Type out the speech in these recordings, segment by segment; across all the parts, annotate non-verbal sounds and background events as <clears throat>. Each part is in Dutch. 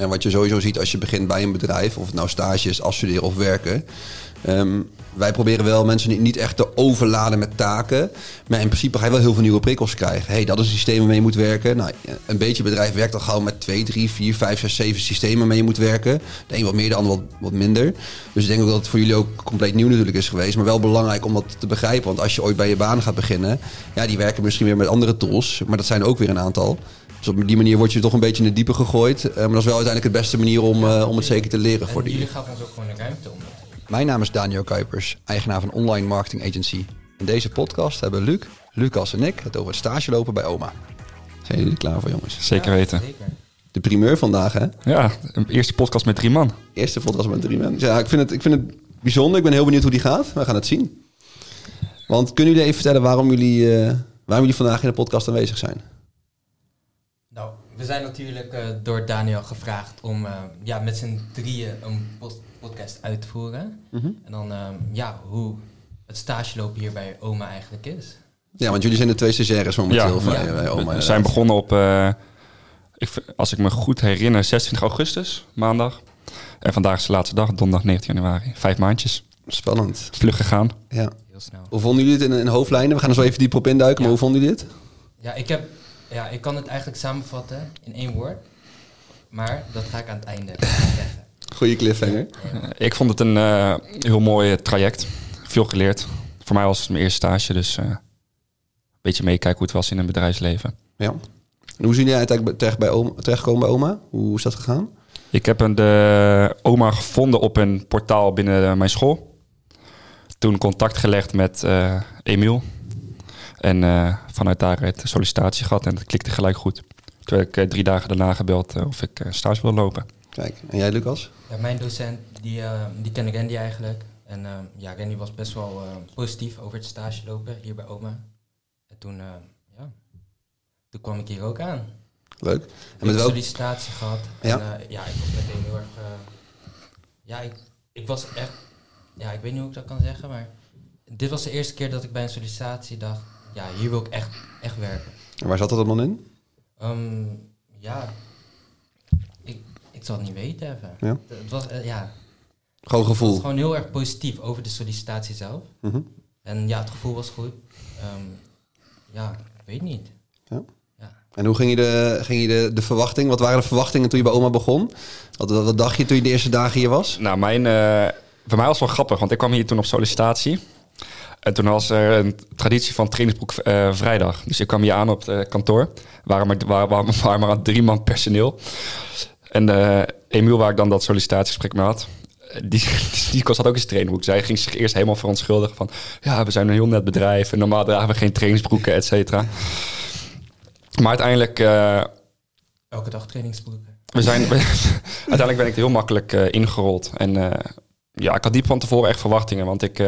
En wat je sowieso ziet als je begint bij een bedrijf, of het nou stage is, afstuderen of werken. Ehm, wij proberen wel mensen niet- echt te overladen met taken. Maar in principe ga je wel heel veel nieuwe prikkels krijgen. hey, dat is een systeem waarmee je moet werken. Nou, een beetje bedrijf werkt al gauw met twee, drie, vier, vijf, zes, zeven systemen waarmee je moet werken. De een wat meer, de ander wat, wat minder. Dus ik denk ook dat het voor jullie ook compleet nieuw natuurlijk is geweest. Maar wel belangrijk om dat te begrijpen. Want als je ooit bij je baan gaat beginnen, ja, die werken misschien weer met andere tools. Maar dat zijn ook weer een aantal. Dus op die manier word je toch een beetje in het diepe gegooid. Eh, maar dat is wel uiteindelijk de beste manier om, eh, om het zeker te leren voor die. jullie gaven ons ook gewoon de ruimte om. Mijn naam is Daniel Kuipers, eigenaar van Online Marketing Agency. In deze podcast hebben Luc, Lucas en ik het over het stage lopen bij oma. Zijn jullie er klaar voor, jongens? Zeker weten. Zeker. De primeur vandaag, hè? Ja, een eerste podcast met drie man. Eerste podcast met drie mensen. Ja, ik vind, het, ik vind het bijzonder. Ik ben heel benieuwd hoe die gaat. We gaan het zien. Want kunnen jullie even vertellen waarom jullie, eh, waarom jullie vandaag in de podcast aanwezig zijn? We zijn natuurlijk eh, door Daniel gevraagd om eh, ja, met z'n drieën een pod- podcast uit te voeren. En dan eh, ja, hoe het stage lopen hier bij oma eigenlijk is. Ja, want jullie zijn de twee stagiaires momenteel Ja, van, ja. eh, bij oma. We zijn begonnen op, eh, ik, als ik me goed herinner, 26 augustus, maandag. En vandaag is de laatste dag, donderdag 19 januari. Vijf maandjes. Spannend. Vlug gegaan. Ja. Heel snel. Hoe vonden jullie het in, in hoofdlijnen? We gaan er zo even dieper op induiken, maar hoe vonden jullie het? Ja, ik heb, ja, ik kan het eigenlijk samenvatten in één woord. Maar dat ga ik aan het einde zeggen. Goeie cliffhanger. Eh, Ik vond het een eh, heel mooi traject. Veel geleerd. Voor mij was het mijn eerste stage, dus eh, een beetje meekijken hoe het was in een bedrijfsleven. Ja. En hoe zijn jullie uiteindelijk terecht bij oma, terechtgekomen bij oma? Hoe is dat gegaan? Ik heb een, de oma gevonden op een portaal binnen mijn school. Toen contact gelegd met eh, Emiel. En eh, vanuit daar het sollicitatie gehad en dat klikte gelijk goed. Toen werd ik eh, drie dagen daarna gebeld eh, of ik eh, stage wil lopen. Kijk, en jij Lucas? Ja, mijn docent, die, eh, die kende Randy eigenlijk. En ja, Randy was best wel eh, positief over het stage lopen hier bij oma. En toen, eh, ja, toen kwam ik hier ook aan. Leuk. En Ik met heb sollicitatie gehad. Ja. En eh, ja, ik was meteen heel erg... eh, ja, ik, ik was echt... Ja, ik weet niet hoe ik dat kan zeggen, maar... Dit was de eerste keer dat ik bij een sollicitatie dacht... Ja, hier wil ik echt, echt werken. En Waar zat dat dan in? Ehm, ja, ik, ik zal het niet weten even. Ja. Het was, eh, ja, Gewoon het was gevoel. gewoon heel erg positief over de sollicitatie zelf. Mhm. En ja, het gevoel was goed. Ehm, ja, ik weet niet. Ja. Ja. En hoe ging je, de, ging je de, de verwachting? Wat waren de verwachtingen toen je bij oma begon? Wat, wat, wat dacht je toen je de eerste dagen hier was? Nou, mijn, eh voor mij was het wel grappig, want ik kwam hier toen op sollicitatie. En toen was er een traditie van trainingsbroek eh, vrijdag. Dus ik kwam hier aan op het eh, kantoor. Waren maar, waren, waren, <laughs> waren maar drie man personeel. En eh Emiel, waar ik dan dat sollicitatiegesprek mee had... Die, <laughs> die had ook eens trainingsbroek. Zij ging zich eerst helemaal verontschuldigen van... Ja, we zijn een heel net bedrijf en normaal dragen we geen trainingsbroeken, et cetera. Maar uiteindelijk... Elke dag trainingsbroeken. we zijn, <laughs> uiteindelijk ben ik er heel makkelijk ingerold. En ja, ik had diep van tevoren echt verwachtingen. Want ik,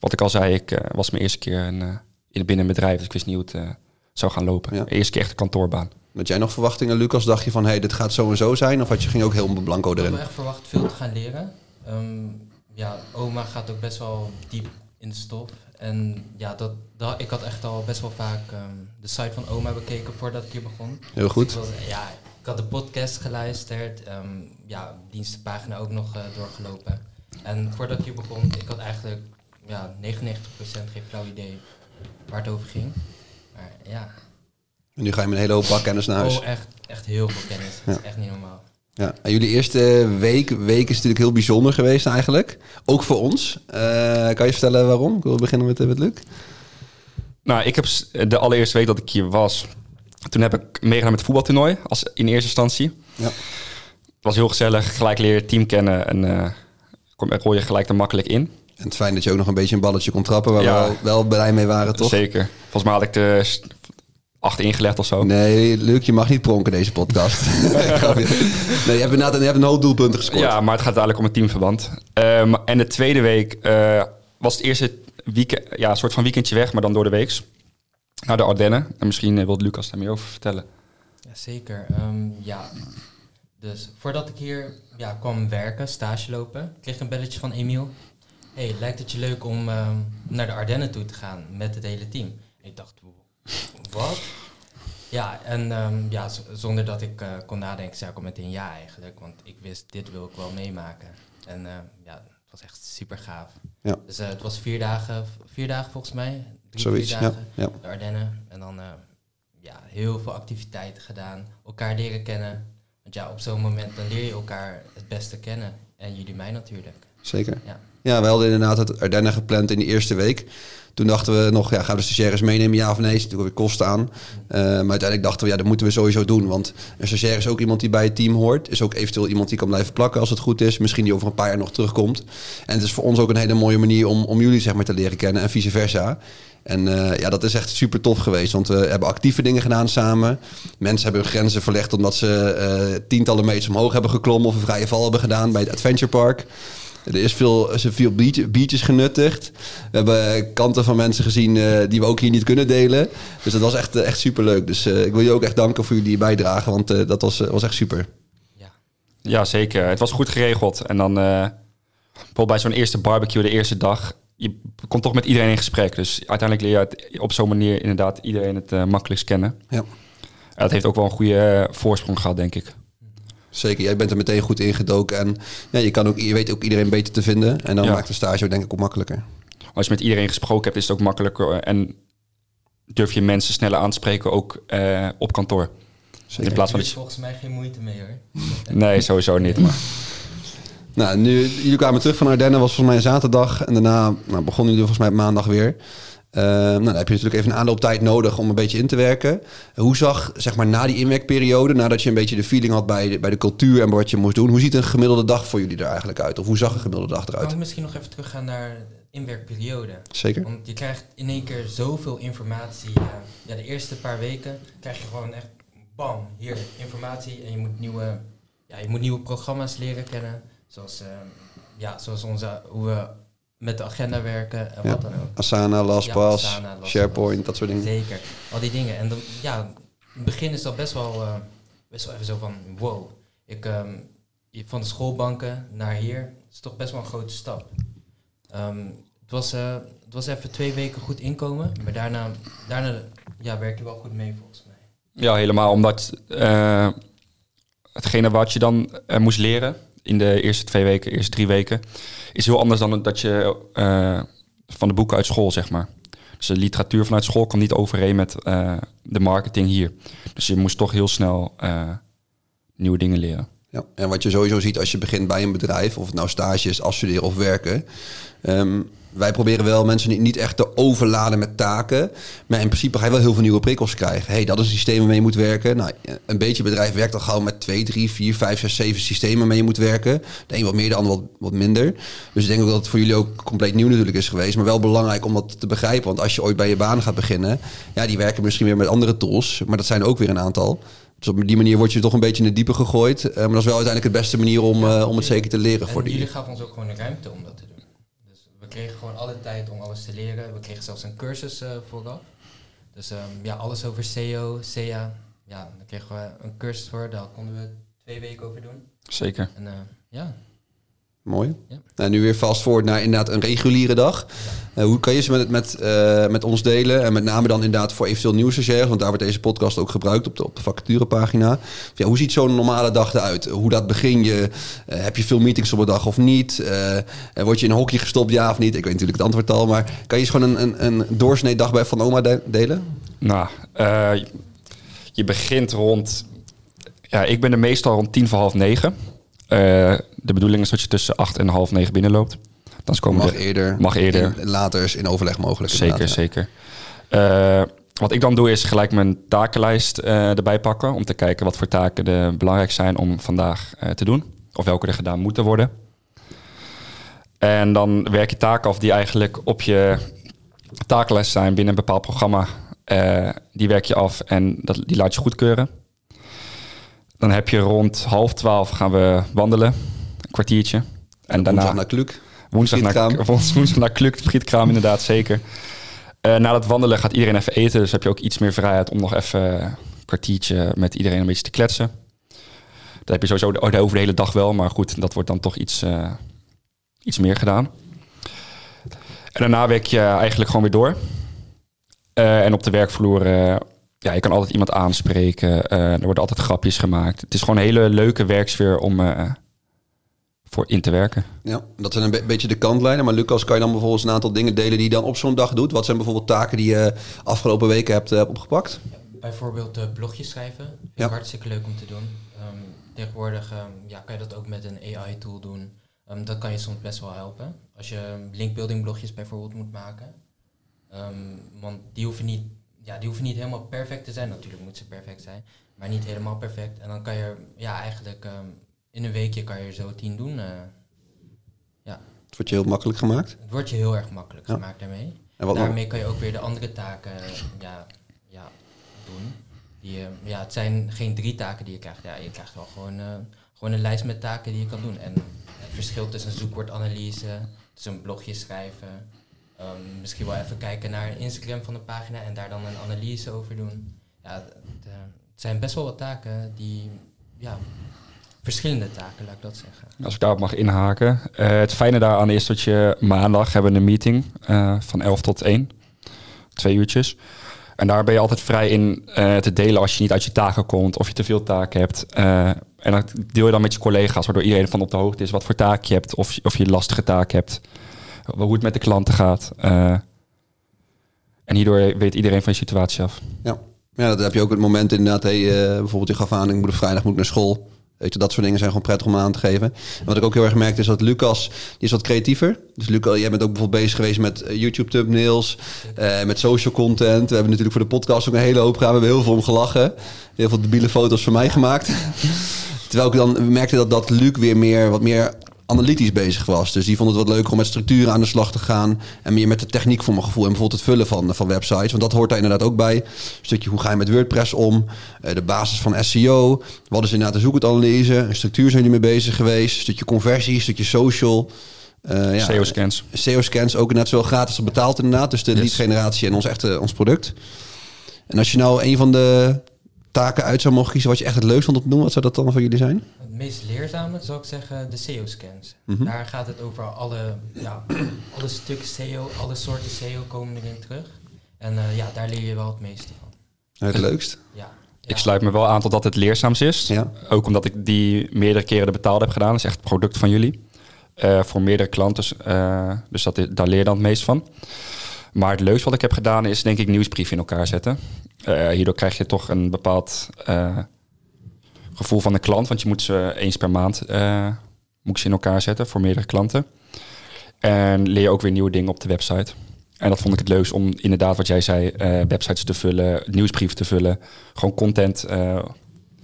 wat ik al zei, ik eh, was mijn eerste keer in, eh, in binnen een bedrijf. Dus ik wist niet hoe het eh, zou gaan lopen. Ja. Eerste keer echt een kantoorbaan. Had jij nog verwachtingen, Lucas? Dacht je van, hé, hey, dit gaat zo en zo zijn? Of had je, ging ook helemaal blanco Ik had erin? wel echt verwacht veel te gaan leren. Ehm, ja, oma gaat ook best wel diep in de stof. En ja, dat, dat, ik had echt al best wel vaak ehm, de site van oma bekeken voordat ik hier begon. Heel goed. Dus ik was- ja, ik had de podcast geluisterd. ehm, ja, dienstenpagina ook nog eh, doorgelopen. En voordat ik hier begon, ik had eigenlijk ja, 99% geen flauw idee waar het over ging. Maar ja, En nu ga je met een hele hoop bakkennis naar huis. oh, echt, echt heel veel kennis. Dat is echt niet normaal. Ja. En jullie eerste week, week is natuurlijk heel bijzonder geweest eigenlijk. Ook voor ons. Eh, kan je vertellen waarom? Ik wil beginnen met, eh, met Luc. Nou, ik heb de allereerste week dat ik hier was... Toen heb ik meegedaan met het voetbaltoernooi als, in eerste instantie. Ja. Het was heel gezellig. Gelijk leer je het team kennen. En eh kom, rol je gelijk er makkelijk in. En het fijn dat je ook nog een beetje een balletje kon trappen, waar Ja. we wel, wel blij mee waren, toch? Zeker. Volgens mij had ik de acht ingelegd of zo. Nee, Luc, je mag niet pronken deze podcast. <laughs> <laughs> Nee, je hebt inderdaad je hebt een hoop doelpunten gescoord. Ja, maar het gaat eigenlijk om een teamverband. Ehm, en de tweede week eh, was het eerste weekend, ja, een soort van weekendje weg, maar dan door de weeks. Naar de Ardennen. En misschien eh, wil Lucas daar meer over vertellen. Ja, zeker. Ehm, ja. Dus voordat ik hier ja, kwam werken, stage lopen, kreeg ik een belletje van Emiel. Hey, lijkt het je leuk om ehm, naar de Ardennen toe te gaan met het hele team? Ik dacht, wat? Ja, en ehm, ja, zonder dat ik eh, kon nadenken, zei ik al meteen ja eigenlijk. Want ik wist, dit wil ik wel meemaken. En eh, ja, het was echt super gaaf. Ja. Dus eh, het was vier dagen, vier dagen volgens mij. Drie, Zoiets, vier ja. dagen. ja. De Ardennen. En dan ja, heel veel activiteiten gedaan. Elkaar leren kennen. Want ja, op zo'n moment dan leer je elkaar het beste kennen. En jullie mij natuurlijk. Zeker. Ja. Ja, we hadden inderdaad het Ardennen gepland in de eerste week. Toen dachten we nog, ja, gaan we de stagiaires meenemen, ja of nee? Is natuurlijk weer kosten aan. Eh, maar uiteindelijk dachten we, ja, dat moeten we sowieso doen. Want een stagiair is ook iemand die bij het team hoort. Is ook eventueel iemand die kan blijven plakken als het goed is. Misschien die over een paar jaar nog terugkomt. En het is voor ons ook een hele mooie manier om, om jullie zeg maar, te leren kennen en vice versa. En eh, ja, dat is echt super tof geweest. Want we hebben actieve dingen gedaan samen. Mensen hebben hun grenzen verlegd omdat ze eh, tientallen meters omhoog hebben geklommen of een vrije val hebben gedaan bij het Adventure Park. Er is veel, er zijn veel beaches genuttigd. We hebben kanten van mensen gezien eh, die we ook hier niet kunnen delen. Dus dat was echt, eh, echt super leuk. Dus eh, ik wil je ook echt danken voor jullie bijdrage, want eh, dat was, was echt super. Ja. Ja, zeker. Het was goed geregeld. En dan eh, bijvoorbeeld bij zo'n eerste barbecue, de eerste dag, je komt toch met iedereen in gesprek. Dus uiteindelijk leer je het op zo'n manier inderdaad iedereen het makkelijkst kennen. Ja. En dat heeft ook wel een goede voorsprong gehad, denk ik. Zeker, jij bent er meteen goed ingedoken. En ja, je, kan ook, je weet ook iedereen beter te vinden. En dan Ja. maakt de stage ook denk ik ook makkelijker. Als je met iedereen gesproken hebt, is het ook makkelijker. eh, En durf je mensen sneller aan te spreken, ook eh, op kantoor. In plaats van Er je... volgens mij geen moeite mee hoor. <laughs> Nee, sowieso niet. Maar Nou, nu, jullie kwamen terug van Ardennen, was volgens mij een zaterdag. En daarna nou, begonnen jullie volgens mij maandag weer. Eh, nou, dan heb je natuurlijk even een aanlooptijd nodig om een beetje in te werken. Hoe zag, zeg maar, na die inwerkperiode, nadat je een beetje de feeling had bij de, bij de cultuur en wat je moest doen, hoe ziet een gemiddelde dag voor jullie er eigenlijk uit? Of hoe zag een gemiddelde dag Kan eruit? ik misschien nog even teruggaan naar de inwerkperiode? Zeker. Want je krijgt in één keer zoveel informatie. eh, ja, de eerste paar weken krijg je gewoon echt bam, hier informatie. En je moet nieuwe, ja, je moet nieuwe programma's leren kennen. Zoals, eh, ja, zoals onze, hoe we met de agenda werken en Ja. wat dan ook. Asana, LastPass, Ja, Asana, LastPass. SharePoint, dat soort dingen. Zeker, al die dingen. En dan, ja, in het begin is dat best wel, eh, best wel even zo van, wow. Ik, ehm, je- van de schoolbanken naar hier is toch best wel een grote stap. Ehm, het, was, eh, het was even twee weken goed inkomen, maar daarna, daarna ja, werk je wel goed mee volgens mij. ja, helemaal omdat eh, hetgene wat je dan moest leren in de eerste twee weken, eerste drie weken, is heel anders dan dat je eh, van de boeken uit school, zeg maar. Dus de literatuur vanuit school kwam niet overeen met eh, de marketing hier. Dus je moest toch heel snel eh, nieuwe dingen leren. Ja, en wat je sowieso ziet als je begint bij een bedrijf, of het nou stage is, afstuderen of werken. ehm, wij proberen wel mensen niet- echt te overladen met taken. Maar in principe ga je wel heel veel nieuwe prikkels krijgen. hey, dat is een systeem waarmee je moet werken. Nou, een beetje bedrijf werkt al gauw met twee, drie, vier, vijf, zes, zeven systemen waarmee je moet werken. De een wat meer, de ander wat, wat minder. Dus ik denk ook dat het voor jullie ook compleet nieuw natuurlijk is geweest. Maar wel belangrijk om dat te begrijpen. Want als je ooit bij je baan gaat beginnen, ja, die werken misschien weer met andere tools. Maar dat zijn er ook weer een aantal. Dus op die manier word je toch een beetje in het diepe gegooid. Eh, maar dat is wel uiteindelijk de beste manier om, eh, om het zeker te leren voor die. jullie gaven ons ook gewoon de ruimte om dat te doen. We kregen gewoon alle tijd om alles te leren. We kregen zelfs een cursus eh, vooraf. Dus ehm, ja, alles over SEO, SEA. Ja, daar kregen we een cursus voor. Daar konden we twee weken over doen. Zeker. En eh, ja, Mooi. Ja. Nou, nu weer vast voort naar inderdaad een reguliere dag. Eh, hoe kan je ze met, met, eh, met ons delen? En met name dan inderdaad voor eventueel nieuwe stagiaires. Want daar wordt deze podcast ook gebruikt op de, op de vacaturepagina. Ja, hoe ziet zo'n normale dag eruit? Hoe dat begin je? Eh, heb je veel meetings op een dag of niet? Word je in een hokje gestopt, ja of niet? Ik weet natuurlijk het antwoord al. Maar kan je eens gewoon een, een, een doorsnee dag bij Van Oma de- delen? Nou, je begint rond... Ja, ik ben er meestal rond tien voor half negen. Eh, de bedoeling is dat je tussen acht en half negen binnenloopt. Dan komen Mag de- eerder. Mag eerder. Later is in overleg mogelijk. Zeker, ja. zeker. Eh, wat ik dan doe is gelijk mijn takenlijst eh, erbij pakken... om te kijken wat voor taken er belangrijk zijn om vandaag te doen. Of welke er gedaan moeten worden. En dan werk je taken af die eigenlijk op je takenlijst zijn binnen een bepaald programma. Die werk je af en dat, die laat je goedkeuren. Dan heb je rond half twaalf gaan we wandelen, een kwartiertje. En daarna... Woensdag naar Kluk. Woensdag naar, Frietkraam. <laughs> woensdag naar Kluk, de frietkraam inderdaad, zeker. Eh, na dat wandelen gaat iedereen even eten. Dus heb je ook iets meer vrijheid om nog even een kwartiertje met iedereen een beetje te kletsen. Dat heb je sowieso de- over de hele dag wel. Maar goed, dat wordt dan toch iets, eh, iets meer gedaan. En daarna werk je eigenlijk gewoon weer door. Eh, en op de werkvloer ja, je kan altijd iemand aanspreken. Eh, er worden altijd grapjes gemaakt. Het is gewoon een hele leuke werksfeer om eh, voor in te werken. Ja, dat zijn een be- beetje de kantlijnen. Maar Lucas, kan je dan bijvoorbeeld een aantal dingen delen die je dan op zo'n dag doet? Wat zijn bijvoorbeeld taken die je afgelopen weken hebt eh, opgepakt? Bijvoorbeeld eh, blogjes schrijven. Vind Ja. ik hartstikke leuk om te doen. Ehm, tegenwoordig ehm, ja, kan je dat ook met een AI-tool doen. Ehm, dat kan je soms best wel helpen. Als je linkbuilding blogjes bijvoorbeeld moet maken. Ehm, want die hoeven, niet, ja, die hoeven niet helemaal perfect te zijn. Natuurlijk moet ze perfect zijn. Maar niet helemaal perfect. En dan kan je ja, eigenlijk ehm, in een weekje kan je er zo tien doen. eh. Het wordt je heel makkelijk gemaakt. het wordt je heel erg makkelijk Ja. gemaakt daarmee. En wat? Daarmee kan je ook weer de andere taken ja, ja, doen. Die, eh, ja, het zijn geen drie taken die je krijgt. Ja, je krijgt wel gewoon, eh, gewoon een lijst met taken die je kan doen. En het verschil tussen een zoekwoordanalyse, tussen een blogje schrijven. Ehm, misschien wel even kijken naar Instagram van de pagina en daar dan een analyse over doen. Ja, het, eh, het zijn best wel wat taken die, ja, verschillende taken, laat ik dat zeggen. Als ik daarop mag inhaken. Eh, het fijne daaraan is dat je maandag hebben een meeting eh, van 11 tot 1. Twee uurtjes. En daar ben je altijd vrij in te delen als je niet uit je taken komt of je te veel taken hebt. En dat deel je dan met je collega's, waardoor iedereen van op de hoogte is wat voor taak je hebt of, of je lastige taak hebt. Hoe het met de klanten gaat. Eh, en hierdoor weet iedereen van je situatie af. Ja. ja, dat heb je ook het moment inderdaad. Hey, eh, bijvoorbeeld je gaf aan, ik moet op vrijdag moet ik naar school. Weet je, dat soort dingen zijn gewoon prettig om aan te geven. En wat ik ook heel erg merk is dat Lucas, die is wat creatiever. Dus Lucas, jij bent ook bijvoorbeeld bezig geweest met eh, YouTube thumbnails, eh, met social content. We hebben natuurlijk voor de podcast ook een hele hoop gedaan. We hebben heel veel om gelachen. Heel veel debiele foto's van mij gemaakt. Terwijl ik dan merkte dat, dat Luc weer meer, wat meer analytisch bezig was. Dus die vond het wat leuker om met structuren aan de slag te gaan. En meer met de techniek voor mijn gevoel. En bijvoorbeeld het vullen van, van websites. Want dat hoort daar inderdaad ook bij. Een stukje hoe ga je met WordPress om. Eh, de basis van SEO. Wat is inderdaad de zoekwoordanalyse. Een structuur zijn jullie mee bezig geweest. Een stukje conversie, een stukje social. Eh, ja, SEO-scans. SEO-scans ook inderdaad zowel gratis als betaald inderdaad. Dus de Yes. lead generatie en ons echte ons product. En als je nou een van de taken uit zou mogen kiezen wat je echt het leukst vond om te doen, wat zou dat dan voor jullie zijn? Het meest leerzame zou ik zeggen de SEO-scans. Mhm. Daar gaat het over alle, ja, alle stukken SEO, alle soorten SEO komen erin terug. En eh, ja, daar leer je wel het meeste van. Het leukst? Ja. Ik sluit me wel aan tot dat het leerzaams is. Ja. Ook omdat ik die meerdere keren de betaalde heb gedaan. Dat is echt het product van jullie. Eh, voor meerdere klanten. Eh, dus dat, daar leer je dan het meest van. Maar het leukste wat ik heb gedaan is denk ik nieuwsbrieven in elkaar zetten. Eh, hierdoor krijg je toch een bepaald eh, gevoel van de klant. Want je moet ze eens per maand eh, moet ze in elkaar zetten voor meerdere klanten. En leer je ook weer nieuwe dingen op de website. En dat vond ik het leukst om inderdaad wat jij zei, websites te vullen, nieuwsbrieven te vullen. Gewoon content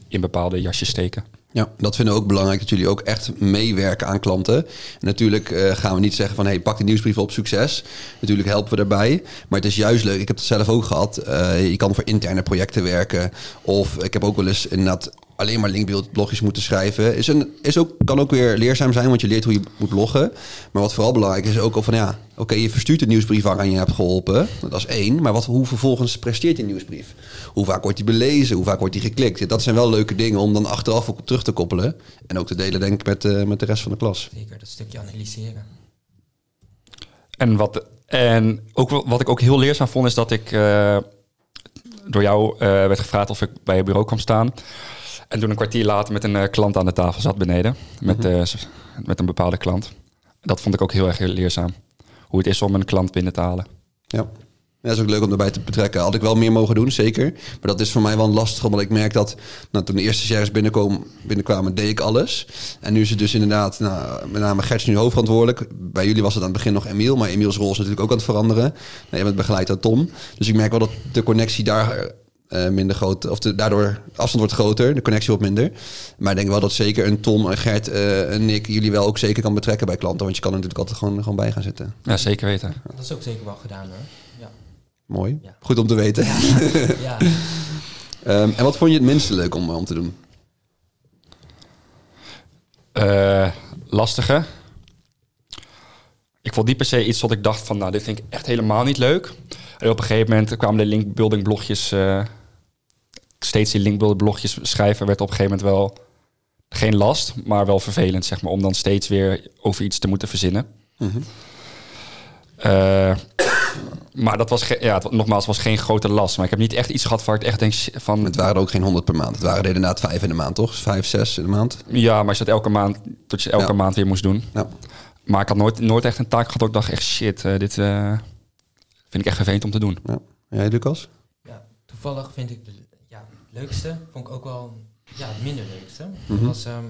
in bepaalde jasjes steken. Ja, dat vinden we ook belangrijk dat jullie ook echt meewerken aan klanten. En natuurlijk eh, gaan we niet zeggen van hey, pak de nieuwsbrief op succes. Natuurlijk helpen we daarbij. Maar het is juist leuk. Ik heb het zelf ook gehad. Eh, je kan voor interne projecten werken. Of ik heb ook wel eens inderdaad alleen maar linkbeeldblogjes moeten schrijven. Is een, is ook, kan ook weer leerzaam zijn, want je leert hoe je moet bloggen. Maar wat vooral belangrijk is, is ook al van ja, oké, je verstuurt de nieuwsbrief waaraan je hebt geholpen. Dat is één. Maar wat, hoe vervolgens presteert die nieuwsbrief? Hoe vaak wordt die belezen? Hoe vaak wordt die geklikt? Dat zijn wel leuke dingen om dan achteraf ook op terug te koppelen. En ook te delen, denk ik, met, eh, met de rest van de klas. Zeker, dat stukje analyseren. En wat, en ook wat ik ook heel leerzaam vond, is dat ik eh, door jou eh, werd gevraagd of ik bij je bureau kwam staan. En toen een kwartier later met een eh, klant aan de tafel zat beneden. Met, eh, s- met een bepaalde klant. Dat vond ik ook heel erg leerzaam. Hoe het is om een klant binnen te halen. Ja. Ja, dat is ook leuk om erbij te betrekken. Had ik wel meer mogen doen, zeker. Maar dat is voor mij wel lastig, omdat ik merk dat... Nou, toen de eerste stagiaires binnenkwamen, binnenkwamen, deed ik alles. En nu is het dus inderdaad, nou, met name Gert is nu hoofdverantwoordelijk. Bij jullie was het aan het begin nog Emiel, maar Emiels rol is natuurlijk ook aan het veranderen. Nou, je bent begeleid door Tom. Dus ik merk wel dat de connectie daar eh, minder groot... Of de, daardoor, de afstand wordt groter, de connectie wordt minder. Maar ik denk wel dat zeker een Tom, een Gert, eh, een Nick... jullie wel ook zeker kan betrekken bij klanten. Want je kan er natuurlijk altijd gewoon, gewoon bij gaan zitten. Ja, zeker weten. Dat is ook zeker wel gedaan hoor. Ja. Mooi. Ja. Goed om te weten. ja. <laughs> Ehm, en wat vond je het minste leuk om, om te doen? Eh, lastige. Ik vond niet per se iets wat ik dacht van, nou, dit vind ik echt helemaal niet leuk. En op een gegeven moment kwamen de linkbuilding blogjes, eh, steeds die linkbuilding blogjes schrijven, werd op een gegeven moment wel geen last, maar wel vervelend, zeg maar, om dan steeds weer over iets te moeten verzinnen. Mhm. Eh, Maar dat was, ja, het, nogmaals, het was geen grote last. Maar ik heb niet echt iets gehad waar ik echt denk van... Het waren ook geen 100 per maand. Het waren er inderdaad vijf in de maand, toch? Vijf, zes in de maand. Ja, maar je dat elke maand, dat je elke Ja. maand weer moest doen. Ja. Maar ik had nooit, nooit echt een taak gehad dat ik dacht echt shit, eh, dit vind ik echt vervelend om te doen. ja. Jij, Lucas? Ja, toevallig vind ik de ja, leukste, vond ik ook wel ja, het minder leukste. Dat was, ehm,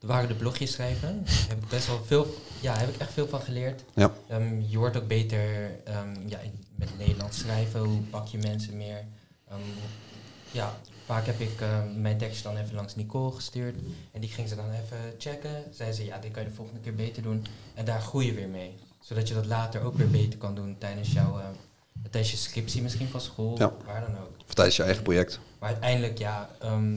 er waren de blogjes schrijven. Daar heb ik best wel veel, ja, heb ik echt veel van geleerd. Ja. Ehm, je wordt ook beter ehm, ja, in- met Nederlands schrijven. Hoe pak je mensen meer? Ehm, ja, vaak heb ik ehm, mijn tekst dan even langs Nicole gestuurd. En die ging ze dan even checken. Zei ze, ja, dit kan je de volgende keer beter doen. En daar groei je weer mee. Zodat je dat later ook weer beter kan doen tijdens jouw... ehm, tijdens je scriptie misschien van school, Ja. waar dan ook. Of tijdens je eigen project? Maar uiteindelijk, ja, ehm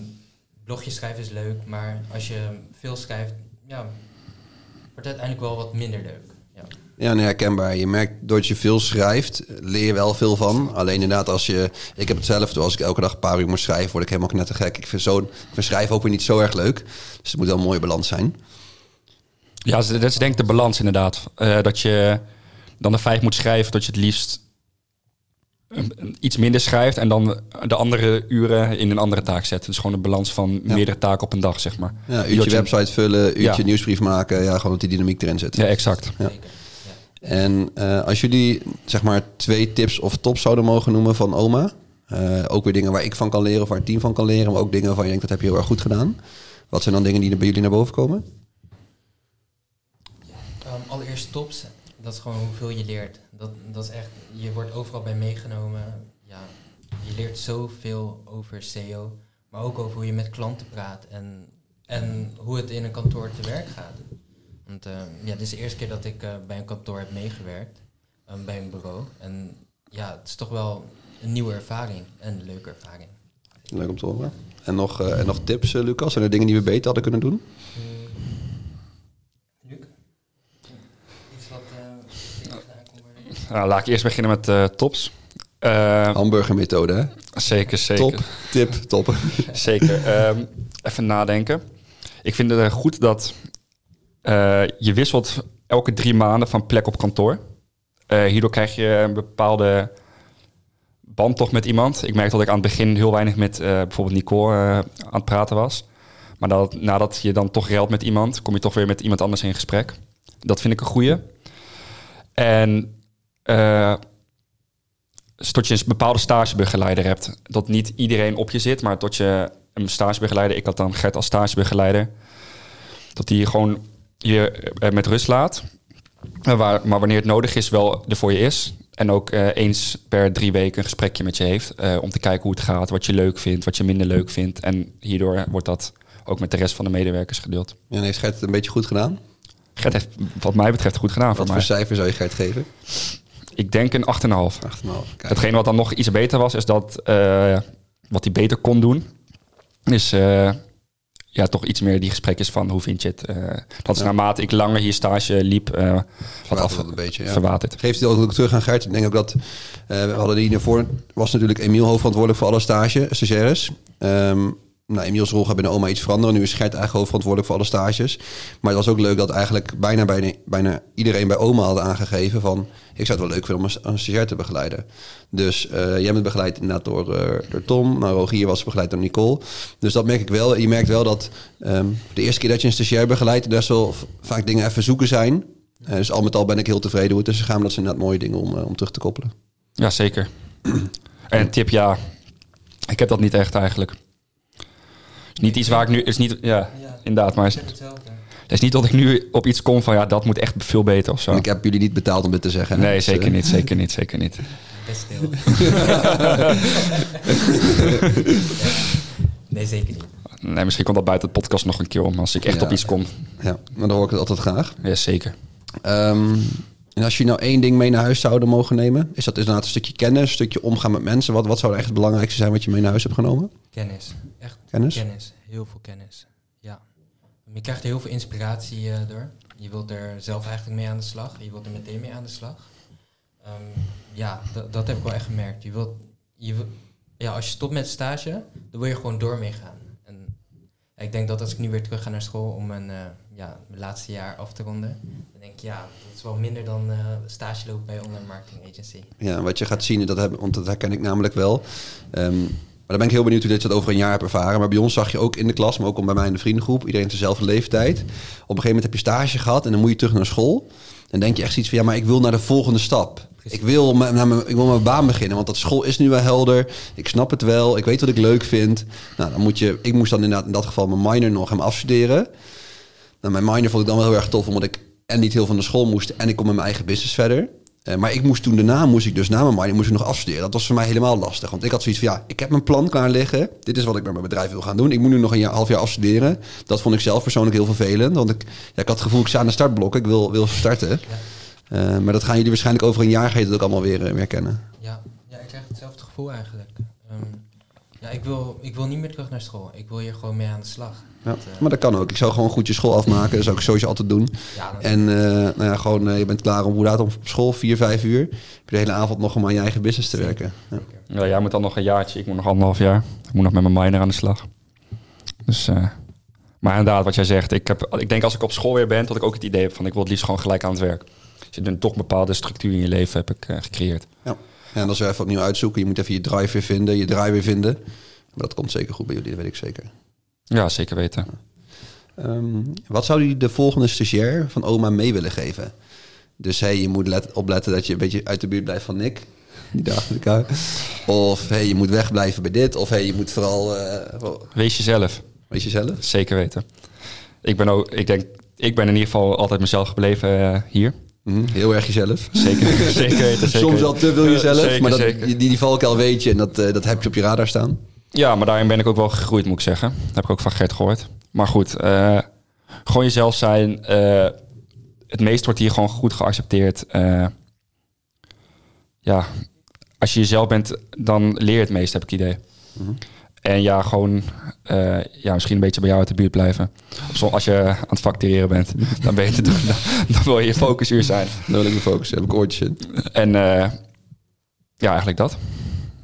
blogjes schrijven is leuk, maar als je veel schrijft, ja, wordt het uiteindelijk wel wat minder leuk. Ja. Ja, nee, herkenbaar. Je merkt, doordat je veel schrijft, leer je wel veel van. Alleen inderdaad, als je... Ik heb hetzelfde. Als ik elke dag een paar uur moet schrijven, word ik helemaal knettergek. Ik vind, zo, ik vind schrijven ook weer niet zo erg leuk. Dus het moet wel een mooie balans zijn. Ja, dat is- denk ik de balans inderdaad. Eh, dat je dan de vijf moet schrijven, dat je het liefst iets minder schrijft en dan de andere uren in een andere taak zet. Dus gewoon een balans van Ja. meerdere taken op een dag, zeg maar. Ja, uurtje je- website vullen, uurtje Ja. nieuwsbrief maken. Ja, gewoon dat die dynamiek erin zit. Ja, exact. Ja. En eh, als jullie zeg maar twee tips of tops zouden mogen noemen van oma. eh, ook weer dingen waar ik van kan leren of waar het team van kan leren. Maar ook dingen waarvan je denkt, dat heb je heel erg goed gedaan. Wat zijn dan dingen die bij jullie naar boven komen? Allereerst tops, dat is gewoon hoeveel je leert. Dat, dat is echt, je wordt overal bij meegenomen. Ja, je leert zoveel over SEO, maar ook over hoe je met klanten praat en, en hoe het in een kantoor te werk gaat. Want eh, ja, dit is de eerste keer dat ik eh, bij een kantoor heb meegewerkt, ehm, bij een bureau. En ja, het is toch wel een nieuwe ervaring en een leuke ervaring. Leuk om te horen. En nog, eh, en nog tips, Lucas? Zijn er dingen die we beter hadden kunnen doen? Luc? Iets wat uh, gedaan kon worden? Nou, laat ik eerst beginnen met eh, tops. Eh, Hamburgermethode, hè? zeker, zeker. Top, tip, top. <laughs> Zeker. Ehm, even nadenken. Ik vind het eh, goed dat je wisselt elke drie maanden van plek op kantoor. Hierdoor krijg je een bepaalde band toch met iemand. Ik merk dat ik aan het begin heel weinig met bijvoorbeeld Nicole aan het praten was. Maar dat, nadat je dan toch ruilt met iemand, kom je toch weer met iemand anders in gesprek. Dat vind ik een goeie. En dus tot je een bepaalde stagebegeleider hebt. Dat niet iedereen op je zit, maar tot je een stagebegeleider, ik had dan Gert als stagebegeleider, dat die gewoon je eh, met rust laat. Waar, maar wanneer het nodig is, wel er voor je is. En ook eh, eens per drie weken een gesprekje met je heeft. om te kijken hoe het gaat, wat je leuk vindt, wat je minder leuk vindt. En hierdoor wordt dat ook met de rest van de medewerkers gedeeld. En heeft Gert het een beetje goed gedaan? Gert heeft wat mij betreft goed gedaan Wat voor voor mij. cijfer zou je Gert geven? Ik denk een 8,5. 8,5. Kijk. Hetgeen wat dan nog iets beter was, is dat eh, wat hij beter kon doen, is eh, ja, toch iets meer die gesprekjes van hoe vind je het. eh, dat is Ja. naarmate ik langer hier stage liep, wat af, een beetje, ja. verwaterd. Geeft hij ook terug aan Gert. Ik denk ook dat we hadden die hiervoor was natuurlijk Emiel hoofdverantwoordelijk voor alle stage, stagiaires. Ehm nou, Emiels rol gaat binnen OMA iets veranderen. Nu is Gert eigenlijk hoofdverantwoordelijk voor alle stages. Maar het was ook leuk dat eigenlijk bijna, bijna, bijna iedereen bij OMA had aangegeven van... ik zou het wel leuk vinden om een, stagiair te begeleiden. Dus eh, jij bent begeleid inderdaad door, eh, door Tom. Nou, Rogier was begeleid door Nicole. Dus dat merk ik wel. Je merkt wel dat ehm, de eerste keer dat je een stagiair begeleidt... best wel vaak dingen even zoeken zijn. Eh, dus al met al ben ik heel tevreden hoe het is gegaan. Dat zijn inderdaad mooie dingen om, om terug te koppelen. Ja, zeker. <clears throat> en tip, ja, ik heb dat niet echt eigenlijk. Is niet iets waar ik nu, is niet, ja, Ja, inderdaad, maar ik het is niet dat ik nu op iets kom van, ja, dat moet echt veel beter of zo. En ik heb jullie niet betaald om dit te zeggen. Nee, Dus, zeker eh, niet, zeker niet, zeker niet. Best stil. <laughs> nee, zeker niet. Nee, misschien komt dat buiten de podcast nog een keer om, als ik echt Ja. op iets kom. Ja, maar dan hoor ik het altijd graag. Ja, zeker. Ehm, en als je nou één ding mee naar huis zouden mogen nemen, is dat inderdaad een stukje kennis, een stukje omgaan met mensen. Wat, wat zou echt het belangrijkste zijn wat je mee naar huis hebt genomen? Kennis. Echt Kennis? kennis. Heel veel kennis. Ja. Je krijgt er heel veel inspiratie eh, door. Je wilt er zelf eigenlijk mee aan de slag. Je wilt er meteen mee aan de slag. Ehm, ja, dat, heb ik wel echt gemerkt. Je wilt, je ja, als je stopt met stage, dan wil je gewoon door mee gaan. En ik denk dat als ik nu weer terug ga naar school om een, eh, ja, mijn laatste jaar af te ronden. Dan denk ik, ja, dat is wel minder dan eh, stage lopen bij online marketing agency. Ja, wat je gaat zien, dat heb, want dat herken ik namelijk wel. Ehm, maar dan ben ik heel benieuwd hoe dit je dat over een jaar hebt ervaren. Maar bij ons zag je ook in de klas, maar ook bij mij in de vriendengroep, iedereen dezelfde leeftijd. Op een gegeven moment heb je stage gehad en dan moet je terug naar school. Dan denk je echt zoiets van, ja, maar ik wil naar de volgende stap. Ik wil, naar mijn, ik wil mijn baan beginnen, want dat school is nu wel helder. Ik snap het wel, ik weet wat ik leuk vind. Nou, dan moet je, ik moest dan inderdaad in dat geval mijn minor nog hem afstuderen. Nou, mijn minor vond ik dan wel heel erg tof, omdat ik en niet heel van de school moest en ik kon met mijn eigen business verder. Eh, maar ik moest toen daarna, moest ik dus na mijn minor moest ik nog afstuderen. Dat was voor mij helemaal lastig, want ik had zoiets van, ja, ik heb mijn plan klaar liggen. Dit is wat ik met mijn bedrijf wil gaan doen. Ik moet nu nog een jaar, half jaar afstuderen. Dat vond ik zelf persoonlijk heel vervelend, want ik, ja, ik had het gevoel, ik sta aan de startblokken, ik wil, wil starten. Eh, maar dat gaan jullie waarschijnlijk over een jaar ga je ook allemaal weer, eh, weer kennen. Ja, ja, ik krijg hetzelfde gevoel eigenlijk. Ik wil, ik wil niet meer terug naar school. Ik wil hier gewoon mee aan de slag. Ja, Dat, eh, maar dat kan ook. Ik zou gewoon goed je school afmaken. Dat zou ik sowieso altijd doen. ja, En eh, nou ja, gewoon, eh, je bent klaar om hoe laat om school? Vier, vijf uur. Heb je de hele avond nog om aan je eigen business te werken. Ja. Ja, jij moet dan nog een jaartje, ik moet nog anderhalf jaar. Ik moet nog met mijn minor aan de slag. Dus, eh, maar inderdaad, wat jij zegt, ik, heb, ik denk als ik op school weer ben, dat ik ook het idee heb van ik wil het liefst gewoon gelijk aan het werk. Dus je hebt toch een bepaalde structuur in je leven heb ik gecreëerd. Ja. En is weer even opnieuw uitzoeken. Je moet even je drive weer vinden, je draai weer vinden. Maar dat komt zeker goed bij jullie, dat weet ik zeker. Ja, zeker weten. Ehm, wat zou jullie de volgende stagiair van oma mee willen geven? Dus hey, je moet let, opletten dat je een beetje uit de buurt blijft van Nick. Die dag met elkaar. Of hey, je moet wegblijven bij dit. Of hey, je moet vooral... wel- Wees jezelf, weet je zelf? zeker weten. Ik ben ook, ik denk, ik ben in ieder geval altijd mezelf gebleven eh, hier. Mhm, Heel erg jezelf. <laughs> Zeker, zeker weten. Zeker <laughs> Soms wel weten. te veel jezelf, Zeker, maar dat, die, die valkuil weet je en dat, eh, dat heb je op je radar staan. Ja, maar daarin ben ik ook wel gegroeid, moet ik zeggen. Dat heb ik ook van Gert gehoord. Maar goed, eh, gewoon jezelf zijn. eh, het meest wordt hier gewoon goed geaccepteerd. Eh, ja, als je jezelf bent, dan leer je het meest, heb ik het idee. En ja, gewoon eh, ja, misschien een beetje bij jou uit de buurt blijven. Of zo, als je aan het factureren bent, dan, ben je, dan, dan wil je focusuur zijn. Daar wil ik me focussen, heb ik oortjes in. En eh, ja, eigenlijk dat.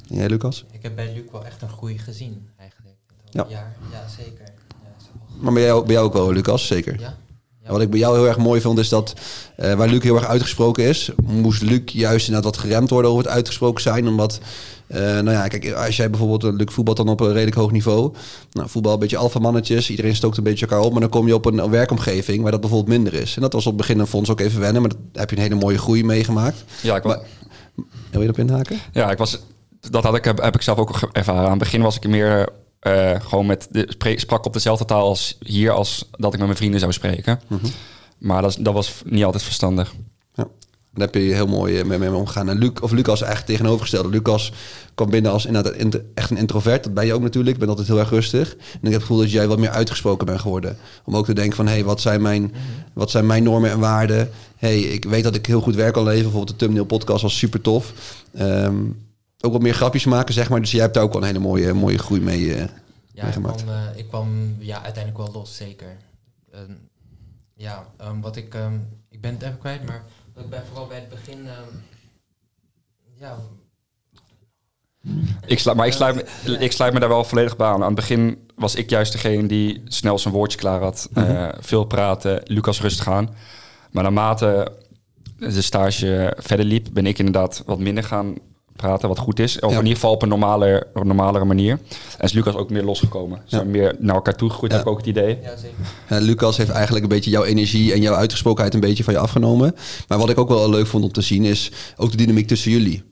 En jij, Lucas? Ik heb bij Luc wel echt een groei gezien, eigenlijk. Ja. Ja, ja zeker. Ja, Maar bij jou, bij jou ook wel, Lucas, zeker. ja. Ja. Wat ik bij jou heel erg mooi vond, is dat eh, waar Luc heel erg uitgesproken is, moest Luc juist inderdaad wat geremd worden over het uitgesproken zijn. Omdat, eh, nou ja, kijk, als jij bijvoorbeeld, eh, Luc voetbalt dan op een redelijk hoog niveau. Nou, voetbal een beetje alfa mannetjes, iedereen stookt een beetje elkaar op. Maar dan kom je op een werkomgeving waar dat bijvoorbeeld minder is. En dat was op het begin voor ons ook even wennen, maar daar heb je een hele mooie groei meegemaakt. Ja, ik, wa- Maar- Wil je erop inhaken? Ja, ik was, dat had ik, heb, heb ik zelf ook ervaren. Aan het begin was ik meer eh, gewoon met de, sprak op dezelfde taal als hier, als dat ik met mijn vrienden zou spreken. Maar dat, dat was niet altijd verstandig. Ja. Daar heb je heel mooi eh, mee, mee omgegaan. En Luc, of Lucas eigenlijk tegenovergestelde. Lucas kwam binnen als inderdaad echt een introvert. Dat ben je ook natuurlijk. Ik ben altijd heel erg rustig. En ik heb het gevoel dat jij wat meer uitgesproken bent geworden. Om ook te denken van, hé, hey, wat, zijn mijn, wat zijn mijn normen en waarden? hey, ik weet dat ik heel goed werk kan leveren. Bijvoorbeeld de thumbnail podcast was super tof. Ehm, ook wat meer grapjes maken, zeg maar. Dus jij hebt daar ook wel een hele mooie, mooie groei mee, eh, Ja, ik meegemaakt. kwam, eh, ik kwam ja, uiteindelijk wel los, zeker. Ehm, ja, ehm, wat ik... ehm, ik ben het even kwijt, maar ik bij, vooral bij het begin... ehm, ja, Ik sluit, maar ik sluit, me, ik sluit me daar wel volledig bij aan. Aan het begin was ik juist degene die snel zijn woordje klaar had. eh, veel praten, Lucas rustig aan. Maar naarmate de stage verder liep, ben ik inderdaad wat minder gaan praten, wat goed is. Of Ja. in ieder geval op een, normale, normalere manier. En is Lucas ook meer losgekomen. Ze zijn meer naar elkaar toegegroeid, Ja. heb ik ook het idee. ja, zeker. Ja, Lucas heeft eigenlijk een beetje jouw energie en jouw uitgesprokenheid een beetje van je afgenomen. Maar wat ik ook wel leuk vond om te zien is ook de dynamiek tussen jullie.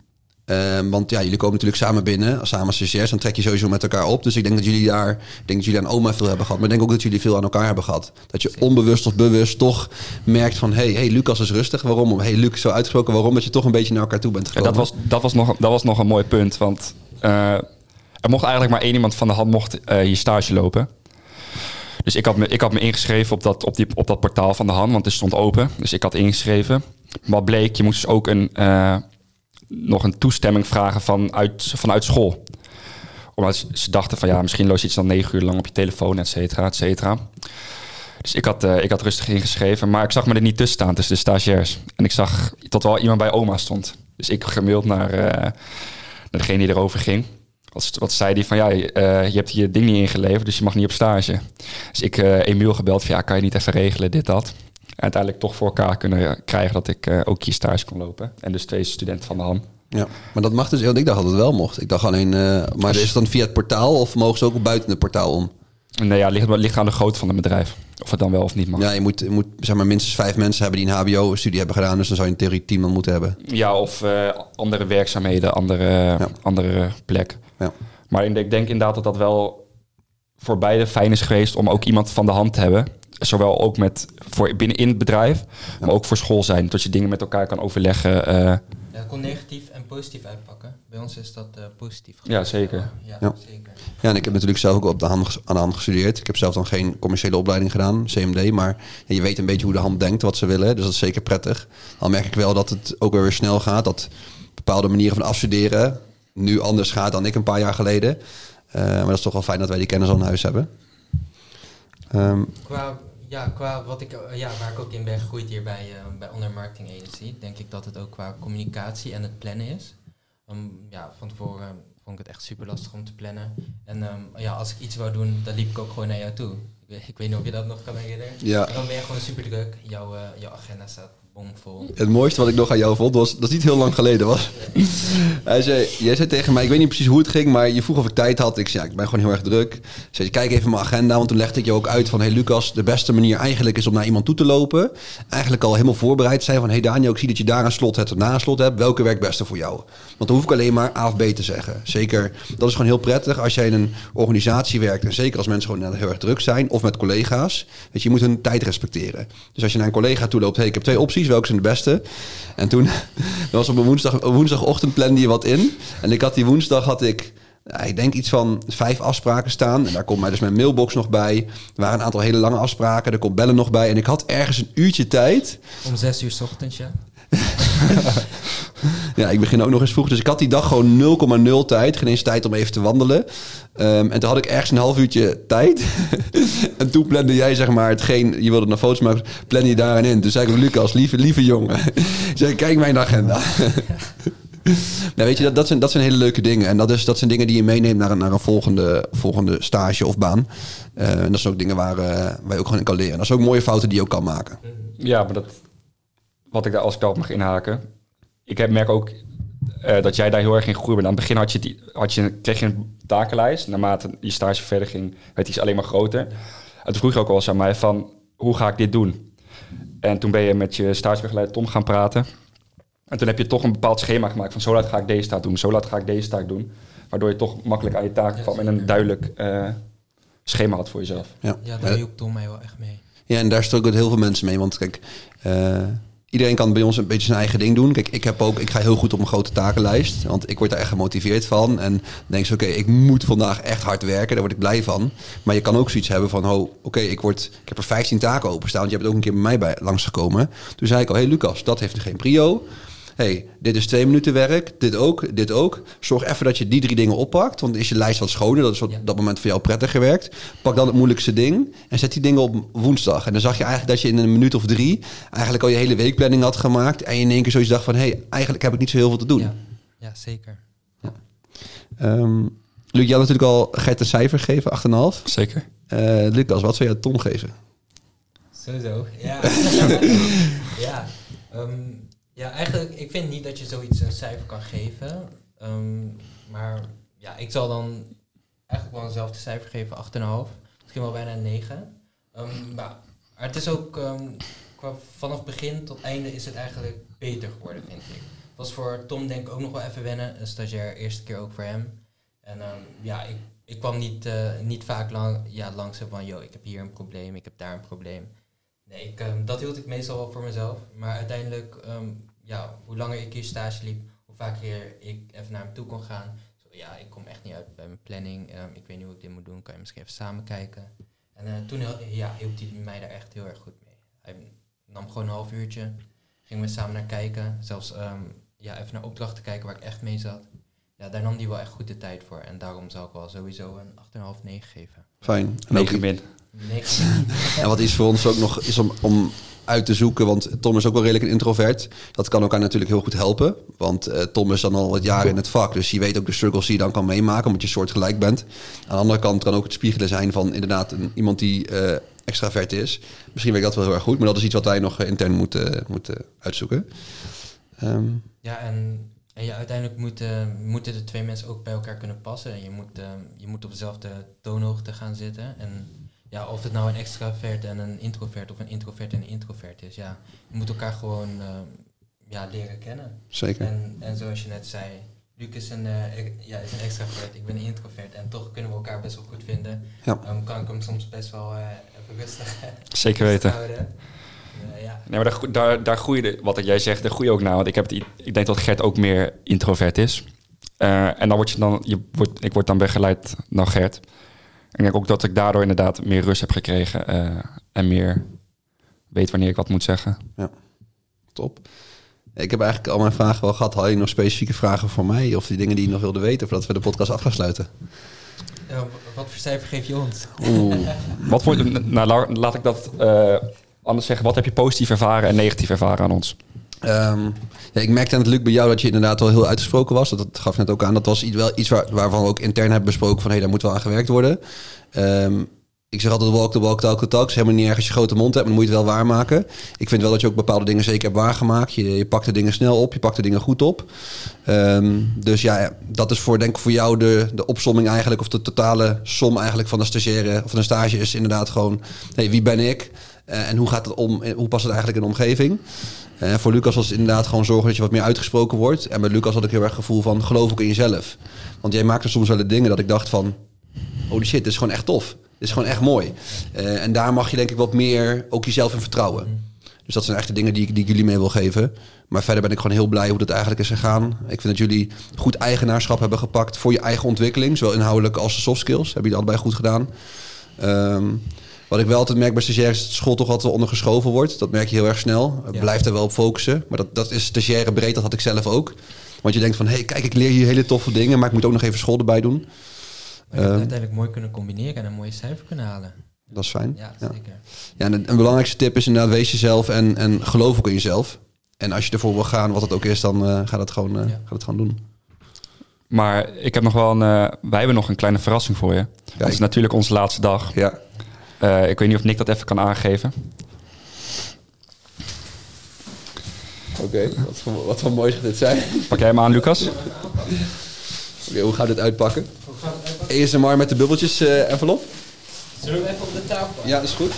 Ehm, want ja, jullie komen natuurlijk samen binnen, samen stagiairs, dan trek je sowieso met elkaar op. Dus ik denk dat jullie daar, ik denk dat jullie aan oma veel hebben gehad, maar ik denk ook dat jullie veel aan elkaar hebben gehad. Dat je onbewust of bewust toch merkt van, hey, hey Lucas is rustig, waarom? Hey, Luc zo uitgesproken, waarom? Dat je toch een beetje naar elkaar toe bent Ja, gekomen. dat, was, dat, was nog, dat was nog een mooi punt. Want eh, er mocht eigenlijk maar één iemand van de hand mocht, eh, hier stage lopen. Dus ik had me, ik had me ingeschreven op dat, op, die, op dat portaal van de hand, want het stond open. Dus ik had ingeschreven. Maar wat bleek, je moest dus ook een, eh, nog een toestemming vragen vanuit, vanuit school. Omdat ze- dachten van ja, misschien loos je iets dan negen uur lang op je telefoon, et cetera, et cetera. Dus ik had, eh, ik had rustig ingeschreven, maar ik zag me er niet tussen staan tussen de stagiairs. En ik zag dat wel iemand bij oma stond. Dus ik gemaild naar, eh, naar degene die erover ging. wat, wat zei hij van ja, eh, je hebt je ding niet ingeleverd, dus je mag niet op stage. Dus ik Emiel gebeld van ja, kan je niet even regelen, dit, dat. Uiteindelijk toch voor elkaar kunnen krijgen dat ik uh, ook hier stage kon lopen. En dus twee studenten van de hand. Ja, maar dat mag dus, want ik dacht dat het wel mocht. Ik dacht alleen, maar is het dan via het portaal of mogen ze ook buiten het portaal om? Nee, ja, ligt, ligt aan de grootte van het bedrijf. Of het dan wel of niet mag. Ja, je moet, je moet zeg maar, minstens vijf mensen hebben die een HBO-studie hebben gedaan. Dus dan zou je in theorie tien man moeten hebben. Ja, of uh, andere werkzaamheden, andere, ja. andere plek. Ja. Maar ik denk inderdaad dat dat wel voor beide fijn is geweest om ook iemand van de hand te hebben. Zowel ook met voor binnen in het bedrijf, maar ook voor school zijn. Dat je dingen met elkaar kan overleggen. Uh, ja, het kon negatief en positief uitpakken. Bij ons is dat uh, positief. Ja, zeker. Ja, ja, zeker. Ja, en ik heb natuurlijk zelf ook op de hand, aan de hand gestudeerd. Ik heb zelf dan geen commerciële opleiding gedaan, CMD. Maar ja, je weet een beetje hoe de hand denkt, wat ze willen. Dus dat is zeker prettig. Dan merk ik wel dat het ook weer snel gaat. Dat bepaalde manieren van afstuderen nu anders gaat dan ik een paar jaar geleden. Uh, maar dat is toch wel fijn dat wij die kennis al in huis hebben. Um, qua, ja, qua wat ik, ja, waar ik ook in ben gegroeid hier bij, uh, bij Onder Marketing Agency, denk ik dat het ook qua communicatie en het plannen is. Um, ja, van tevoren vond ik het echt super lastig om te plannen. En um, ja, als ik iets wou doen, dan liep ik ook gewoon naar jou toe. Ik weet, ik weet niet of je dat nog kan herinneren. Ja. En dan ben je gewoon super druk. Jouw, uh, jouw agenda staat bomvol. Het mooiste wat ik nog aan jou vond, was, dat is niet heel lang geleden was. <laughs> Hij zei, jij zei tegen mij, ik weet niet precies hoe het ging, maar je vroeg of ik tijd had. Ik zei, ja, ik ben gewoon heel erg druk. Zei, kijk even mijn agenda, want toen legde ik je ook uit van, hey Lucas, de beste manier eigenlijk is om naar iemand toe te lopen. Eigenlijk al helemaal voorbereid zijn van, hey Daniel, ik zie dat je daar een slot hebt en daar een slot hebt. Welke werkt beste voor jou? Want dan hoef ik alleen maar A of B te zeggen. Zeker, dat is gewoon heel prettig als jij in een organisatie werkt. En zeker als mensen gewoon heel erg druk zijn of met collega's. Weet je, je moet hun tijd respecteren. Dus als je naar een collega toe loopt, hey, ik heb twee opties welke zijn de beste? En toen <laughs> was op een woensdag, woensdagochtend plande je wat in. En ik had die woensdag had ik, ik denk iets van vijf afspraken staan. En daar komt mij dus mijn mailbox nog bij. Er waren een aantal hele lange afspraken. Er komt bellen nog bij. En ik had ergens een uurtje tijd. Om zes uur s ochtends, ja. <laughs> ja, ik begin ook nog eens vroeg. Dus ik had die dag gewoon 0,0 tijd. Geen eens tijd om even te wandelen. Um, en toen had ik ergens een half uurtje tijd. <laughs> en toen plande jij zeg maar hetgeen... Je wilde naar foto's maken, plan je daarin in. Dus zei ik, Lucas, lieve, lieve jongen. <laughs> zeg, kijk mijn agenda. nou, weet je, dat, dat, zijn, dat zijn hele leuke dingen. En dat, is, dat zijn dingen die je meeneemt naar een, naar een volgende, volgende stage of baan. Uh, en dat zijn ook dingen waar, uh, je ook gewoon in kan leren. Dat zijn ook mooie fouten die je ook kan maken. Ja, maar dat, wat ik daar als ik daarop mag inhaken. Ik heb, merk ook uh, dat jij daar heel erg in groeien bent. Aan het begin had je, die, had je, kreeg je een takenlijst. Naarmate je stage verder ging, werd die alleen maar groter. En toen vroeg je ook al eens aan mij van, hoe ga ik dit doen? En toen ben je met je stagebegeleider Tom gaan praten. En toen heb je toch een bepaald schema gemaakt van zo laat ga ik deze taak doen, zo laat ga ik deze taak doen. Waardoor je toch makkelijk aan je taak kwam en een duidelijk uh, schema had voor jezelf. Ja, ja daar hielp Tom mij wel echt mee. Ja, en daar ook heel veel mensen mee. Want kijk, uh, iedereen kan bij ons een beetje zijn eigen ding doen. Kijk, ik heb ook, ik ga heel goed op mijn grote takenlijst. Want ik word daar echt gemotiveerd van. En denk je, oké, ik moet vandaag echt hard werken. Daar word ik blij van. Maar je kan ook zoiets hebben van, oh, oké, ik word, ik heb er 15 taken openstaan. Want je hebt ook een keer bij mij bij, langsgekomen. Toen zei ik al, hé hey, Lucas, dat heeft geen prio hey, dit is twee minuten werk, dit ook, dit ook. Zorg even dat je die drie dingen oppakt, want is je lijst wat schoner. Dat is op dat moment voor jou prettiger werkt. Pak dan het moeilijkste ding en zet die dingen op woensdag. En dan zag je eigenlijk dat je in een minuut of drie eigenlijk al je hele weekplanning had gemaakt. En je in één keer zoiets dacht van, hé, hey, eigenlijk heb ik niet zo heel veel te doen. Ja, ja zeker. Ja. Um, Luc, je had natuurlijk al, ga een cijfer geven, 8,5? Zeker. Uh, Lucas, wat zou je Ton geven? Sowieso, ja. <laughs> ja. Um, ja, eigenlijk, ik vind niet dat je zoiets een cijfer kan geven. Um, maar ja, ik zal dan eigenlijk wel eenzelfde cijfer geven, 8,5. Misschien wel bijna 9. Um, maar, het is ook, um, qua, vanaf begin tot einde is het eigenlijk beter geworden, vind ik. Was voor Tom denk ik ook nog wel even wennen, een stagiair, eerste keer ook voor hem. En ja, ik, ik kwam niet, uh, niet vaak lang, ja, langs van, joh, ik heb hier een probleem, ik heb daar een probleem. Nee, ik, dat hield ik meestal wel voor mezelf. Maar uiteindelijk, ja, hoe langer ik hier stage liep, hoe vaker ik even naar hem toe kon gaan. Zo, ja, ik kom echt niet uit bij mijn planning. Um, ik weet niet hoe ik dit moet doen. Kan je misschien even samen kijken? En uh, toen ja, hielp hij mij daar echt heel erg goed mee. Hij nam gewoon een half uurtje. Gingen we samen naar kijken. Zelfs ja, even naar opdrachten kijken waar ik echt mee zat. Ja, daar nam hij wel echt goed de tijd voor. En daarom zou ik wel sowieso een 8,5, 9 geven. Fijn. En 9 min. <laughs> en wat is voor ons ook nog is om, om uit te zoeken. Want Tom is ook wel redelijk een introvert. Dat kan elkaar natuurlijk heel goed helpen. Want eh, Tom is dan al wat jaren in het vak. Dus je weet ook de struggles die je dan kan meemaken. Omdat je soortgelijk bent. Aan de andere kant kan ook het spiegelen zijn van inderdaad een, iemand die eh, extravert is. Misschien weet ik dat wel heel erg goed. Maar dat is iets wat wij nog eh, intern moeten, moeten uitzoeken. Ehm, Ja, en, en uiteindelijk moeten, moeten de twee mensen ook bij elkaar kunnen passen. En je moet, je moet op dezelfde toonhoogte gaan zitten. En ja, of het nou een extravert en een introvert of een introvert en een introvert is. Ja, je moet elkaar gewoon eh, ja, leren kennen. zeker. En, en zoals je net zei, Luc is een, eh, ja, is een extravert, ik ben een introvert. En toch kunnen we elkaar best wel goed vinden. Ja. Dan kan ik hem soms best wel eh, even rustig Zeker weten. houden. Ja. Nee, maar daar, daar, daar groeide, wat jij zegt, daar groei je ook naar. Want ik, heb het, ik denk dat Gert ook meer introvert is. Eh, en dan word je dan, je wordt, ik word dan begeleid naar Gert. En ik denk ook dat ik daardoor inderdaad meer rust heb gekregen. eh, en meer weet wanneer ik wat moet zeggen. Top. Ik heb eigenlijk al mijn vragen wel gehad. Had je nog specifieke vragen voor mij? Of die dingen die je nog wilde weten voordat we de podcast af gaan sluiten? Ja, wat voor cijfer geef je ons? Oeh. <laughs> Wat vond je, nou, la- laat ik dat eh, anders zeggen. Wat heb je positief ervaren en negatief ervaren aan ons? Ehm, ja, ik merkte natuurlijk bij jou dat je inderdaad wel heel uitgesproken was. Dat, dat gaf net ook aan. Dat was iets, wel iets waar, waarvan we ook intern hebben besproken van... hé, daar moet wel aan gewerkt worden. Ehm, ik zeg altijd walk the walk, talk the talk. Het is helemaal niet erg als je grote mond hebt, maar dan moet je het wel waarmaken. Ik vind wel dat je ook bepaalde dingen zeker hebt waargemaakt. Je, je pakt de dingen snel op, je pakt de dingen goed op. Ehm, dus ja, dat is voor, denk ik voor jou de, de opsomming eigenlijk... of de totale som eigenlijk van een stagiaire of van een stage... is inderdaad gewoon, hey, wie ben ik? Eh, en hoe gaat het om? Hoe past het eigenlijk in de omgeving? Voor Lucas was het inderdaad gewoon zorgen dat je wat meer uitgesproken wordt. En bij Lucas had ik heel erg gevoel van geloof ook in jezelf. Want jij maakte soms wel de dingen dat ik dacht van... holy shit, dit is gewoon echt tof. Dit is gewoon echt mooi. Eh, en daar mag je denk ik wat meer ook jezelf in vertrouwen. Dus dat zijn echt de dingen die, ik- die jullie mee wil geven. Maar verder ben ik gewoon heel blij hoe dat eigenlijk is gegaan. Ik vind dat jullie goed eigenaarschap hebben gepakt voor je eigen ontwikkeling. Zowel inhoudelijk als de soft skills. Hebben jullie allebei goed gedaan. Ehm, wat ik wel altijd merk bij stagiaires is dat school toch altijd ondergeschoven wordt. Dat merk je heel erg snel. Ja. Blijf er wel op focussen. Maar dat, dat is stagiaire breed, dat had ik zelf ook. Want je denkt van, hé, hey, kijk, ik leer hier hele toffe dingen... maar ik moet ook nog even school erbij doen. Maar je het uiteindelijk mooi kunnen combineren en een mooie cijfer kunnen halen. Dat is fijn. Ja, Ja. zeker. Ja, en een, een belangrijkste tip is inderdaad, wees jezelf en, en geloof ook in jezelf. En als je ervoor wil gaan, wat het ook is, dan eh ga het gewoon, eh, Ja. ga het gewoon doen. Maar ik heb nog wel een, eh, wij hebben nog een kleine verrassing voor je. Het is natuurlijk onze laatste dag. Ja. Eh, ik weet niet of Nick dat even kan aangeven. Oké, wat, voor- wat voor mooi gaat dit zijn. Pak jij hem aan, Lucas? Oké, hoe gaat dit uitpakken? ASMR met de bubbeltjes eh envelop? Zullen we hem even op de tafel pakken? Ja, dat is goed.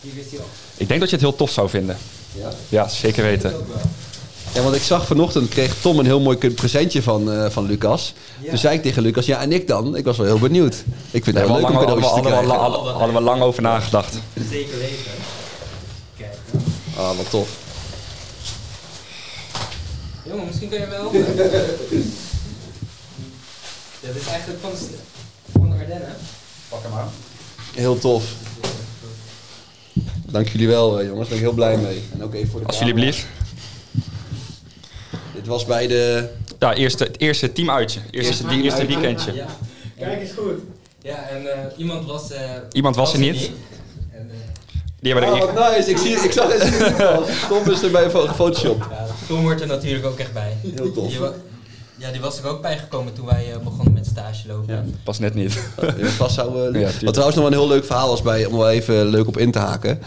Hier is hij al. Ik denk dat je het heel tof zou vinden. Ja. Ja, zeker weten. Ja, want ik zag vanochtend, kreeg Tom een heel mooi presentje van, eh, van Lucas. Ja. Toen zei ik tegen Lucas, ja, en ik dan? Ik was wel heel benieuwd. Ik vind het wel leuk we om lang, hadden, we- cadeautjes te hadden, we- krijgen. hadden, hadden we lang over nagedacht. Zeker weten. Kijk. Ah, wat tof. Jongen, misschien kun je ja, <laughs> dit is eigenlijk van, van de Ardennen. Pak hem aan. Heel tof. Dank jullie wel, eh, jongens. Daar ben ik heel blij mee. En ook even voor de Alsjeblieft. Dit was bij de... Ja, eerste, het eerste teamuitje. Eerste, die, eerste weekendje. Ja. Kijk eens goed. Ja, en eh, iemand was... eh, Iemand was er niet. En, eh, Die hebben Oh, er wat nice. Ik, zie, ik zag het niet. <laughs> Tom is erbij fo- gefotoshopt. ja, Tom wordt er natuurlijk ook echt bij. Heel tof. Ja, die was er ook bij gekomen toen wij eh, begonnen met stage lopen. Ja, pas net niet. Ja, vast <laughs> zou, wat trouwens nog wel een heel leuk verhaal was bij, om wel even leuk op in te haken.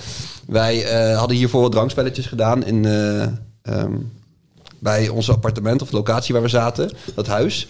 Wij eh, hadden hiervoor wat drankspelletjes gedaan in, eh, ehm, bij ons appartement of locatie waar we zaten, dat huis.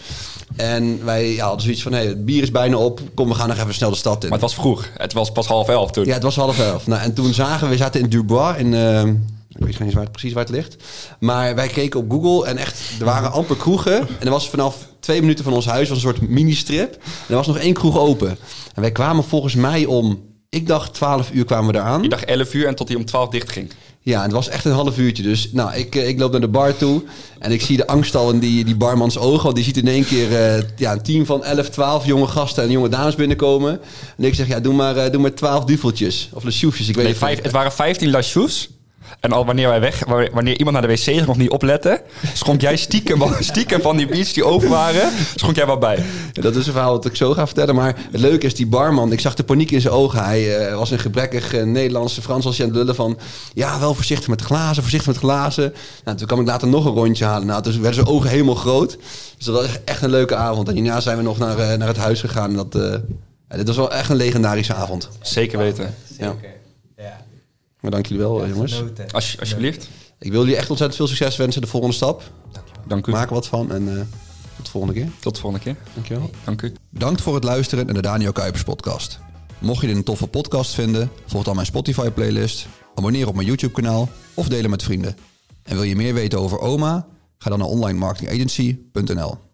En wij ja, hadden zoiets van, hey, het bier is bijna op, kom we gaan nog even snel de stad in. Maar het was vroeg. Het was pas half elf toen. Ja, het was half elf. Nou, en toen zagen we, we zaten in Dubois, in, eh, ik weet niet waar het, precies waar het ligt. Maar wij keken op Google en echt, er waren amper kroegen. En er was vanaf twee minuten van ons huis was een soort mini-strip. En er was nog één kroeg open. En wij kwamen volgens mij om, ik dacht 12 uur kwamen we eraan. Die dag 11 uur en tot hij om 12 dicht ging. Ja, het was echt een half uurtje. Dus nou, ik, eh, ik loop naar de bar toe en ik zie de angst al in die, die barmans ogen. Want die ziet in één keer eh, ja, een team van 11, 12 jonge gasten en jonge dames binnenkomen. En ik zeg, ja, doe maar, eh, doe maar 12 duveltjes. Of de sjoefjes, ik weet Nee, vijf, het waren 15 lasjoes. En al wanneer wij weg, wa- wanneer iemand naar de wc of niet opletten, schonk jij stiekem, <laughs> stiekem van die beats die open waren, schonk jij wat bij. Ja, dat is een verhaal dat ik zo ga vertellen. Maar het leuke is, die barman, ik zag de paniek in zijn ogen. Hij eh, was een gebrekkig eh, Nederlandse Frans als je aan het lullen van... Ja, wel voorzichtig met glazen, voorzichtig met glazen. Nou, toen kwam ik later nog een rondje halen. Nou, toen werden zijn ogen helemaal groot. Dus dat was echt een leuke avond. En hierna zijn we nog naar, eh, naar het huis gegaan. En Dat, eh, ja, dit was wel echt een legendarische avond. Zeker weten. Zeker. Ja. Maar dank jullie wel, eh, jongens. Genoten. Als, alsjeblieft. Ik wil jullie echt ontzettend veel succes wensen. De volgende stap. Dank u. Maak er wat van en eh, tot de volgende keer. Tot de volgende keer. Dankjewel. Dank u. Bedankt voor het luisteren naar de Daniel Kuipers podcast. Mocht je dit een toffe podcast vinden, volg dan mijn Spotify playlist, abonneer op mijn YouTube kanaal of delen met vrienden. En wil je meer weten over OMA? Ga dan naar onlinemarketingagency.nl.